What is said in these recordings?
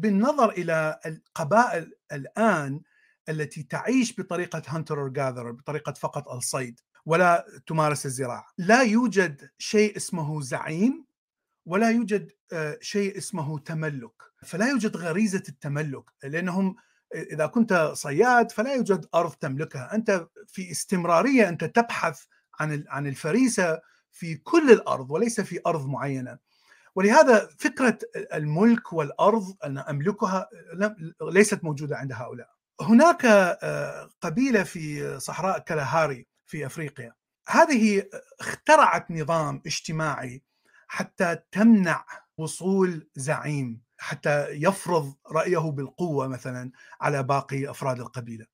بالنظر إلى القبائل الآن التي تعيش بطريقة هانتر جاذر بطريقة فقط الصيد ولا تمارس الزراعة. لا يوجد شيء اسمه زعيم ولا يوجد آه، شيء اسمه تملك. فلا يوجد غريزة التملك لأنهم إذا كنت صياد فلا يوجد أرض تملكها. أنت في استمرارية أنت تبحث عن عن الفريسة في كل الأرض وليس في أرض معينة. ولهذا فكرة الملك والأرض أن أملكها ليست موجودة عند هؤلاء هناك آه، قبيلة في صحراء كلاهاري في أفريقيا هذه اخترعت نظام اجتماعي حتى تمنع وصول زعيم حتى يفرض رأيه بالقوة مثلا على باقي أفراد القبيلة.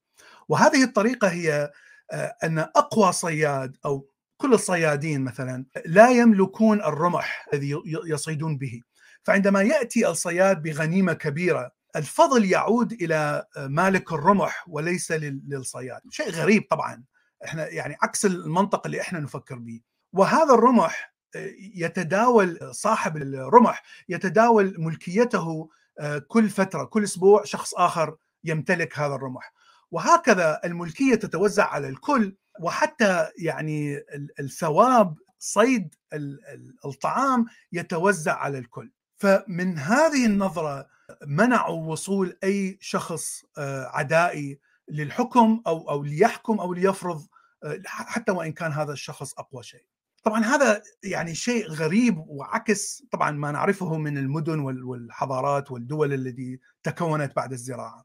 وهذه الطريقة هي آه، أن أقوى صياد أو كل الصيادين مثلا لا يملكون الرمح الذي يصيدون به. فعندما يأتي الصياد بغنيمة كبيرة الفضل يعود إلى آه، مالك الرمح وليس للصياد، شيء غريب طبعا إحنا يعني عكس المنطق اللي إحنا نفكر به. وهذا الرمح يتداول صاحب الرمح يتداول ملكيته آه، كل فترة كل أسبوع شخص آخر يمتلك هذا الرمح وهكذا الملكية تتوزع على الكل وحتى يعني الثواب صيد الطعام يتوزع على الكل فمن هذه النظرة منعوا وصول أي شخص آه، عدائي للحكم أو أو ليحكم أو ليفرض آه، حتى وإن كان هذا الشخص أقوى شيء. طبعا هذا يعني شيء غريب وعكس طبعا ما نعرفه من المدن والحضارات والدول التي تكونت بعد الزراعة.